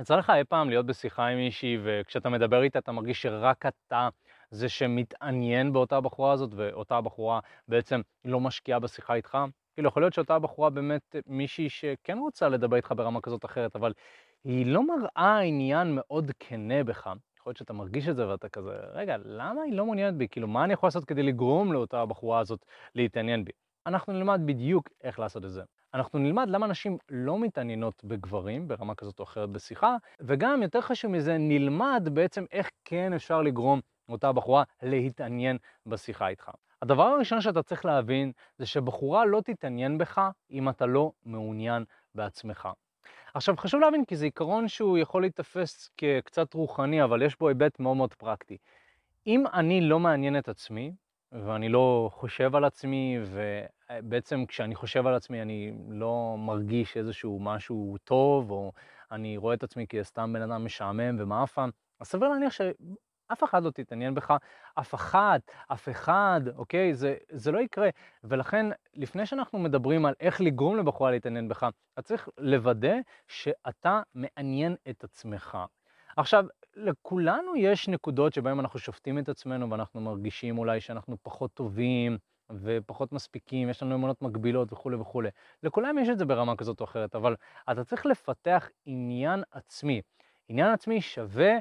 יצא לך אי פעם להיות בשיחה עם מישהי, וכשאתה מדבר איתה אתה מרגיש שרק אתה זה שמתעניין באותה בחורה הזאת, ואותה בחורה בעצם לא משקיעה בשיחה איתך? כאילו, יכול להיות שאותה בחורה באמת מישהי שכן רוצה לדבר איתך ברמה כזאת אחרת, אבל היא לא מראה עניין מאוד כנה בך. יכול להיות שאתה מרגיש את זה ואתה כזה, רגע, למה היא לא מעוניינת בי? כאילו, מה אני יכול לעשות כדי לגרום לאותה בחורה הזאת להתעניין בי? אנחנו נלמד בדיוק איך לעשות את זה. אנחנו נלמד למה נשים לא מתעניינות בגברים ברמה כזאת או אחרת בשיחה, וגם, יותר חשוב מזה, נלמד בעצם איך כן אפשר לגרום אותה בחורה להתעניין בשיחה איתך. הדבר הראשון שאתה צריך להבין זה שבחורה לא תתעניין בך אם אתה לא מעוניין בעצמך. עכשיו חשוב להבין כי זה עיקרון שהוא יכול להיתפס כקצת רוחני, אבל יש בו היבט מאוד מאוד פרקטי. אם אני לא מעניין את עצמי, ואני לא חושב על עצמי, ובעצם כשאני חושב על עצמי אני לא מרגיש איזשהו משהו טוב, או אני רואה את עצמי כסתם בן אדם משעמם ומאפן, אז סביר להניח שאף אחד לא תתעניין בך, אף אחד, אף אחד, אוקיי? זה, זה לא יקרה. ולכן, לפני שאנחנו מדברים על איך לגרום לבחורה להתעניין בך, אתה צריך לוודא שאתה מעניין את עצמך. עכשיו, לכולנו יש נקודות שבהן אנחנו שופטים את עצמנו ואנחנו מרגישים אולי שאנחנו פחות טובים ופחות מספיקים, יש לנו אמונות מגבילות וכולי וכולי. לכולם יש את זה ברמה כזאת או אחרת, אבל אתה צריך לפתח עניין עצמי. עניין עצמי שווה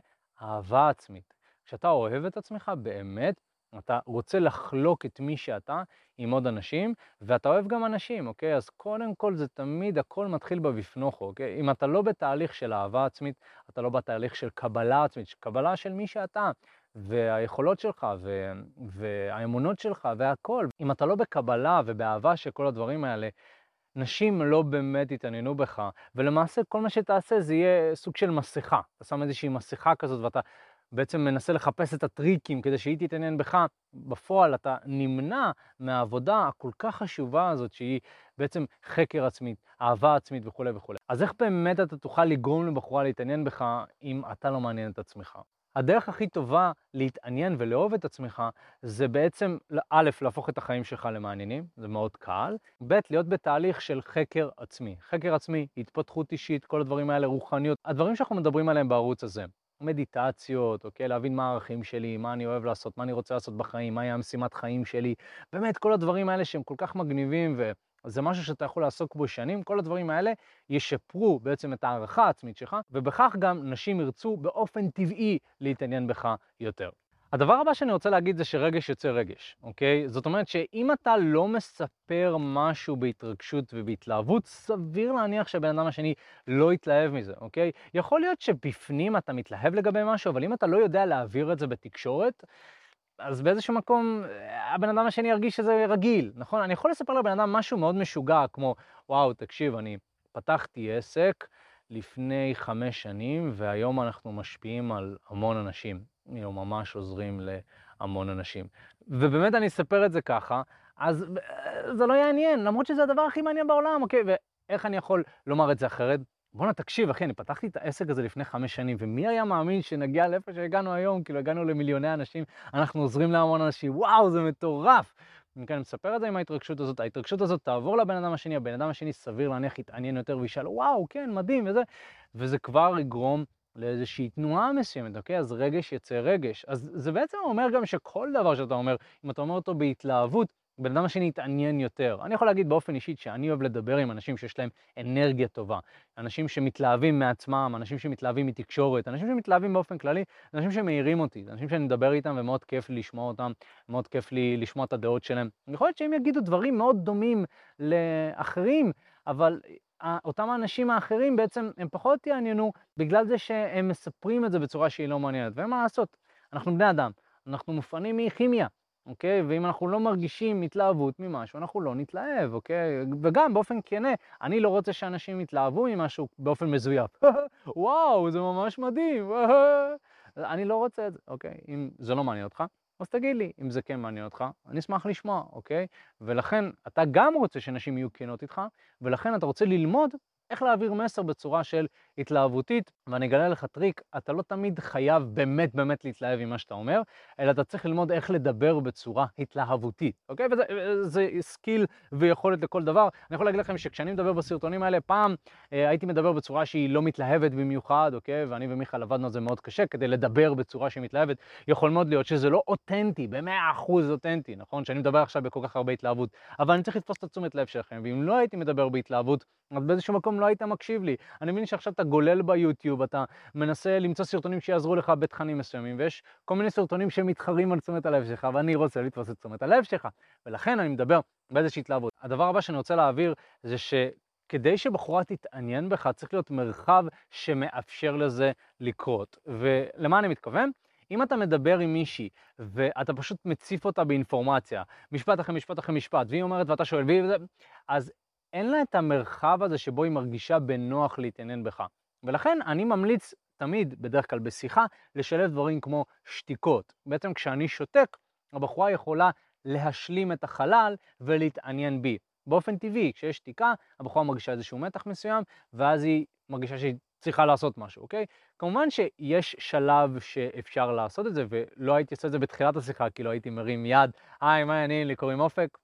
אהבה עצמית. כשאתה אוהב את עצמך באמת, אתה רוצה לחלוק את מי שאתה עם עוד אנשים, ואתה אוהב גם אנשים, אוקיי? אז קודם כל זה תמיד, הכל מתחיל בבפנוכו, אוקיי? אם אתה לא בתהליך של אהבה עצמית, אתה לא בתהליך של קבלה עצמית, קבלה של מי שאתה, והיכולות שלך, ו- והאמונות שלך, והכל. אם אתה לא בקבלה ובאהבה של כל הדברים האלה, נשים לא באמת יתעניינו בך, ולמעשה כל מה שתעשה זה יהיה סוג של מסכה. אתה שם איזושהי מסכה כזאת ואתה בעצם מנסה לחפש את הטריקים כדי שהיא תתעניין בך, בפועל אתה נמנע מהעבודה הכל כך חשובה הזאת שהיא בעצם חקר עצמית, אהבה עצמית וכולי וכולי. אז איך באמת אתה תוכל לגרום לבחורה להתעניין בך אם אתה לא מעניין את עצמך? הדרך הכי טובה להתעניין ולאהוב את עצמך זה בעצם, א', להפוך את החיים שלך למעניינים, זה מאוד קל, ב', להיות בתהליך של חקר עצמי. חקר עצמי, התפתחות אישית, כל הדברים האלה, רוחניות, הדברים שאנחנו מדברים עליהם בערוץ הזה. מדיטציות, אוקיי? להבין מה הערכים שלי, מה אני אוהב לעשות, מה אני רוצה לעשות בחיים, מהי המשימת חיים שלי. באמת, כל הדברים האלה שהם כל כך מגניבים, וזה משהו שאתה יכול לעסוק בו שנים, כל הדברים האלה ישפרו בעצם את הערכה העצמית שלך, ובכך גם נשים ירצו באופן טבעי להתעניין בך יותר. הדבר הבא שאני רוצה להגיד זה שרגש יוצא רגש, אוקיי? זאת אומרת שאם אתה לא מספר משהו בהתרגשות ובהתלהבות, סביר להניח שהבן אדם השני לא יתלהב מזה, אוקיי? יכול להיות שבפנים אתה מתלהב לגבי משהו, אבל אם אתה לא יודע להעביר את זה בתקשורת, אז באיזשהו מקום הבן אדם השני ירגיש שזה רגיל, נכון? אני יכול לספר לבן אדם משהו מאוד משוגע, כמו, וואו, תקשיב, אני פתחתי עסק לפני חמש שנים, והיום אנחנו משפיעים על המון אנשים. כאילו, ממש עוזרים להמון אנשים. ובאמת אני אספר את זה ככה, אז אה, זה לא יעניין, למרות שזה הדבר הכי מעניין בעולם, אוקיי? ואיך אני יכול לומר את זה אחרת? בואנה, תקשיב, אחי, אני פתחתי את העסק הזה לפני חמש שנים, ומי היה מאמין שנגיע לאיפה שהגענו היום? כאילו, הגענו למיליוני אנשים, אנחנו עוזרים להמון אנשים, וואו, זה מטורף! כן, אני מספר את זה עם ההתרגשות הזאת, ההתרגשות הזאת תעבור לבן אדם השני, הבן אדם השני סביר להניח יתעניין יותר וישאל, וואו, כן, מדהים, וזה, וזה כבר יגרום לאיזושהי תנועה מסוימת, אוקיי? אז רגש יצא רגש. אז זה בעצם אומר גם שכל דבר שאתה אומר, אם אתה אומר אותו בהתלהבות, בן אדם השני יתעניין יותר. אני יכול להגיד באופן אישי שאני אוהב לדבר עם אנשים שיש להם אנרגיה טובה. אנשים שמתלהבים מעצמם, אנשים שמתלהבים מתקשורת, אנשים שמתלהבים באופן כללי, אנשים שמאירים אותי, אנשים שאני מדבר איתם ומאוד כיף לי לשמוע אותם, מאוד כיף לי לשמוע את הדעות שלהם. יכול להיות שהם יגידו דברים מאוד דומים לאחרים, אבל אותם האנשים האחרים בעצם הם פחות יעניינו בגלל זה שהם מספרים את זה בצורה שהיא לא מעניינת. ואין מה לעשות, אנחנו בני אדם, אנחנו מופענים מכימיה, אוקיי? ואם אנחנו לא מרגישים התלהבות ממשהו, אנחנו לא נתלהב, אוקיי? וגם באופן כנה, אני לא רוצה שאנשים יתלהבו ממשהו באופן מזויף. וואו, זה ממש מדהים. אני לא רוצה את זה, אוקיי? אם זה לא מעניין אותך, אז תגיד לי אם זה כן מעניין אותך, אני אשמח לשמוע, אוקיי? ולכן אתה גם רוצה שנשים יהיו כנות איתך, ולכן אתה רוצה ללמוד איך להעביר מסר בצורה של התלהבותית, ואני אגלה לך טריק, אתה לא תמיד חייב באמת באמת להתלהב עם מה שאתה אומר, אלא אתה צריך ללמוד איך לדבר בצורה התלהבותית, אוקיי? וזה skill ויכולת לכל דבר. אני יכול להגיד לכם שכשאני מדבר בסרטונים האלה, פעם אה, הייתי מדבר בצורה שהיא לא מתלהבת במיוחד, אוקיי? ואני ומיכאל עבדנו על זה מאוד קשה כדי לדבר בצורה שהיא מתלהבת. יכול מאוד להיות שזה לא אותנטי, במאה אחוז אותנטי, נכון? שאני מדבר עכשיו בכל כך הרבה התלהבות, אבל אני צריך לתפוס את התשומת לב שלכם, ואם לא הייתי מדבר בהתלהבות, אז באיזשהו מקום לא היית מקשיב לי. אני מבין שעכשיו אתה גולל ביוטיוב, אתה מנסה למצוא סרטונים שיעזרו לך בתכנים מסוימים, ויש כל מיני סרטונים שמתחרים על תשומת הלב שלך, ואני רוצה לתפוס את תשומת הלב שלך, ולכן אני מדבר באיזושהי התלהבות. הדבר הבא שאני רוצה להעביר זה ש... כדי שבחורה תתעניין בך, צריך להיות מרחב שמאפשר לזה לקרות. ולמה אני מתכוון? אם אתה מדבר עם מישהי ואתה פשוט מציף אותה באינפורמציה, משפט אחרי משפט אחרי משפט, והיא אומרת ואתה שואל, והיא... אז אין לה את המרחב הזה שבו היא מרגישה בנוח להתעניין בך. ולכן אני ממליץ תמיד, בדרך כלל בשיחה, לשלב דברים כמו שתיקות. בעצם כשאני שותק, הבחורה יכולה להשלים את החלל ולהתעניין בי. באופן טבעי, כשיש שתיקה, הבחורה מרגישה איזשהו מתח מסוים, ואז היא מרגישה שהיא צריכה לעשות משהו, אוקיי? כמובן שיש שלב שאפשר לעשות את זה, ולא הייתי עושה את זה בתחילת השיחה, כי לא הייתי מרים יד, היי, מה העניינים לי, קוראים אופק?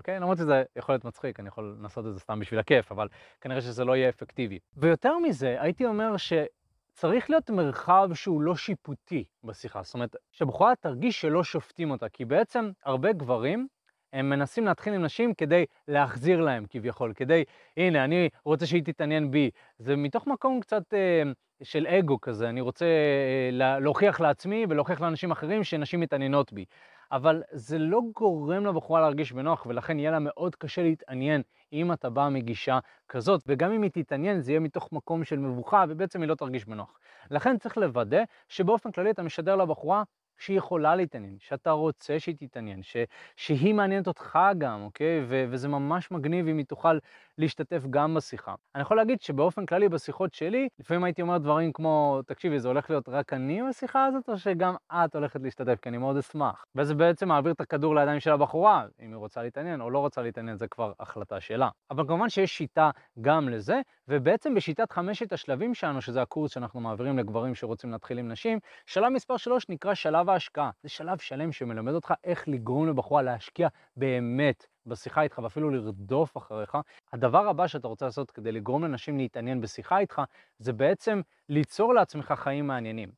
אוקיי? למרות שזה יכול להיות מצחיק, אני יכול לנסות את זה סתם בשביל הכיף, אבל כנראה שזה לא יהיה אפקטיבי. ויותר מזה, הייתי אומר שצריך להיות מרחב שהוא לא שיפוטי בשיחה. זאת אומרת, שבחורה תרגיש שלא שופטים אותה, כי בעצם הרבה גברים הם מנסים להתחיל עם נשים כדי להחזיר להם כביכול, כדי, הנה, אני רוצה שהיא תתעניין בי. זה מתוך מקום קצת אה, של אגו כזה, אני רוצה אה, להוכיח לעצמי ולהוכיח לאנשים אחרים שנשים מתעניינות בי. אבל זה לא גורם לבחורה להרגיש בנוח, ולכן יהיה לה מאוד קשה להתעניין אם אתה בא מגישה כזאת, וגם אם היא תתעניין זה יהיה מתוך מקום של מבוכה, ובעצם היא לא תרגיש בנוח. לכן צריך לוודא שבאופן כללי אתה משדר לבחורה שהיא יכולה להתעניין, שאתה רוצה שהיא תתעניין, ש, שהיא מעניינת אותך גם, אוקיי? ו, וזה ממש מגניב אם היא תוכל להשתתף גם בשיחה. אני יכול להגיד שבאופן כללי בשיחות שלי, לפעמים הייתי אומר דברים כמו, תקשיבי, זה הולך להיות רק אני בשיחה הזאת, או שגם את הולכת להשתתף? כי אני מאוד אשמח. וזה בעצם מעביר את הכדור לידיים של הבחורה, אם היא רוצה להתעניין או לא רוצה להתעניין, זה כבר החלטה שלה. אבל כמובן שיש שיטה גם לזה, ובעצם בשיטת חמשת השלבים שלנו, שזה הקורס שאנחנו מעבירים לגברים שרוצים להתחיל עם נשים, שלב מספר 3 נקרא שלב ההשקעה. זה שלב שלם שמלמד אותך איך לגרום לבחורה להשקיע באמת בשיחה איתך ואפילו לרדוף אחריך. הדבר הבא שאתה רוצה לעשות כדי לגרום לנשים להתעניין בשיחה איתך, זה בעצם ליצור לעצמך חיים מעניינים.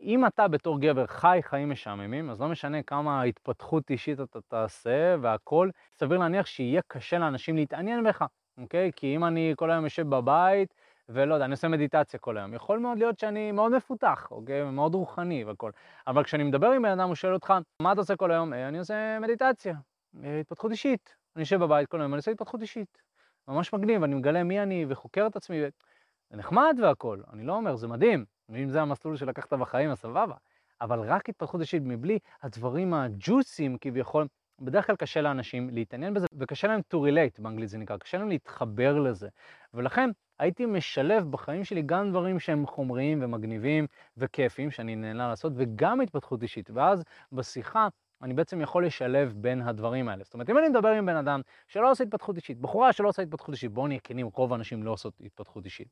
אם אתה בתור גבר חי חיים משעממים, אז לא משנה כמה התפתחות אישית אתה תעשה והכול, סביר להניח שיהיה קשה לאנשים להתעניין בך, אוקיי? כי אם אני כל היום יושב בבית, ולא יודע, אני עושה מדיטציה כל היום, יכול מאוד להיות שאני מאוד מפותח, אוקיי? מאוד רוחני והכול. אבל כשאני מדבר עם בן אדם, הוא שואל אותך, מה אתה עושה כל היום? אה, אני עושה מדיטציה. אה, התפתחות אישית. אני יושב בבית כל היום, אני עושה התפתחות אישית. ממש מגניב, אני מגלה מי אני וחוקר את עצמי. זה נחמד והכול, אני לא אומר, זה מדהים. ואם זה המסלול שלקחת בחיים, אז סבבה. אבל רק התפתחות אישית מבלי הדברים הג'וסים כביכול, בדרך כלל קשה לאנשים להתעניין בזה, וקשה להם to relate, באנגלית זה נקרא, קשה להם להתחבר לזה. ולכן הייתי משלב בחיים שלי גם דברים שהם חומריים ומגניבים וכיפים, שאני נהנה לעשות, וגם התפתחות אישית. ואז בשיחה אני בעצם יכול לשלב בין הדברים האלה. זאת אומרת, אם אני מדבר עם בן אדם שלא עושה התפתחות אישית, בחורה שלא עושה התפתחות אישית, בואו נהיה כנים, רוב האנשים לא עושות התפתחות אישית.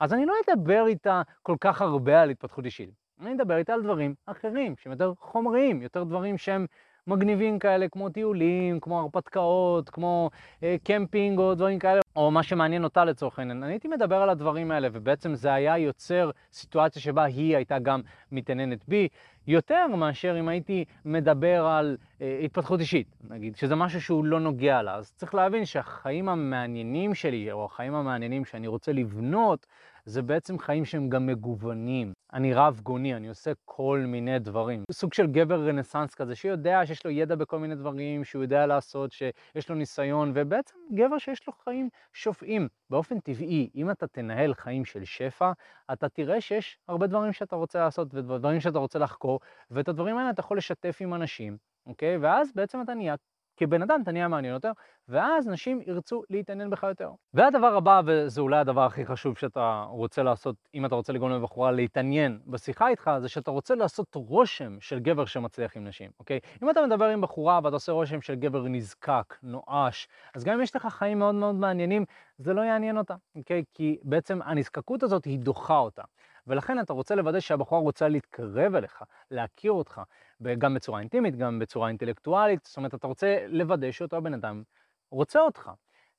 אז אני לא אדבר איתה כל כך הרבה על התפתחות אישית. אני אדבר איתה על דברים אחרים, שהם יותר חומריים, יותר דברים שהם מגניבים כאלה, כמו טיולים, כמו הרפתקאות, כמו אה, קמפינג או דברים כאלה, או מה שמעניין אותה לצורך העניין. אני הייתי מדבר על הדברים האלה, ובעצם זה היה יוצר סיטואציה שבה היא הייתה גם מתעניינת בי, יותר מאשר אם הייתי מדבר על אה, התפתחות אישית, נגיד, שזה משהו שהוא לא נוגע לה. אז צריך להבין שהחיים המעניינים שלי, או החיים המעניינים שאני רוצה לבנות, זה בעצם חיים שהם גם מגוונים. אני רב גוני, אני עושה כל מיני דברים. סוג של גבר רנסאנס כזה, שיודע שיש לו ידע בכל מיני דברים, שהוא יודע לעשות, שיש לו ניסיון, ובעצם גבר שיש לו חיים שופעים. באופן טבעי, אם אתה תנהל חיים של שפע, אתה תראה שיש הרבה דברים שאתה רוצה לעשות, ודברים שאתה רוצה לחקור, ואת הדברים האלה אתה יכול לשתף עם אנשים, אוקיי? ואז בעצם אתה נהיה כבן אדם אתה נהיה מעניין יותר, ואז נשים ירצו להתעניין בך יותר. והדבר הבא, וזה אולי הדבר הכי חשוב שאתה רוצה לעשות, אם אתה רוצה לגרום לבחורה להתעניין בשיחה איתך, זה שאתה רוצה לעשות רושם של גבר שמצליח עם נשים, אוקיי? אם אתה מדבר עם בחורה ואתה עושה רושם של גבר נזקק, נואש, אז גם אם יש לך חיים מאוד מאוד מעניינים, זה לא יעניין אותה, אוקיי? כי בעצם הנזקקות הזאת היא דוחה אותה. ולכן אתה רוצה לוודא שהבחורה רוצה להתקרב אליך, להכיר אותך, גם בצורה אינטימית, גם בצורה אינטלקטואלית, זאת אומרת, אתה רוצה לוודא שאותו בן אדם רוצה אותך.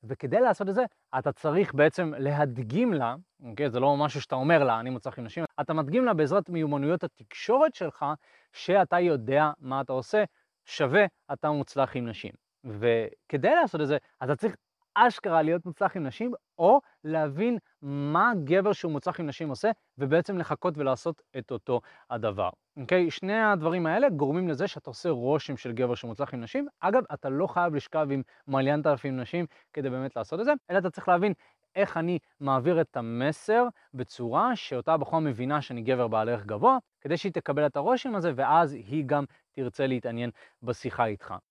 וכדי לעשות את זה, אתה צריך בעצם להדגים לה, אוקיי? זה לא משהו שאתה אומר לה, אני מוצלח עם נשים, אתה מדגים לה בעזרת מיומנויות התקשורת שלך, שאתה יודע מה אתה עושה, שווה, אתה מוצלח עם נשים. וכדי לעשות את זה, אתה צריך אשכרה להיות מוצלח עם נשים, או להבין מה גבר שהוא מוצלח עם נשים עושה, ובעצם לחכות ולעשות את אותו הדבר. אוקיי? שני הדברים האלה גורמים לזה שאתה עושה רושם של גבר שמוצלח עם נשים. אגב, אתה לא חייב לשכב עם מיליון אלפים נשים כדי באמת לעשות את זה, אלא אתה צריך להבין איך אני מעביר את המסר בצורה שאותה בחורה מבינה שאני גבר בעל ערך גבוה, כדי שהיא תקבל את הרושם הזה, ואז היא גם תרצה להתעניין בשיחה איתך.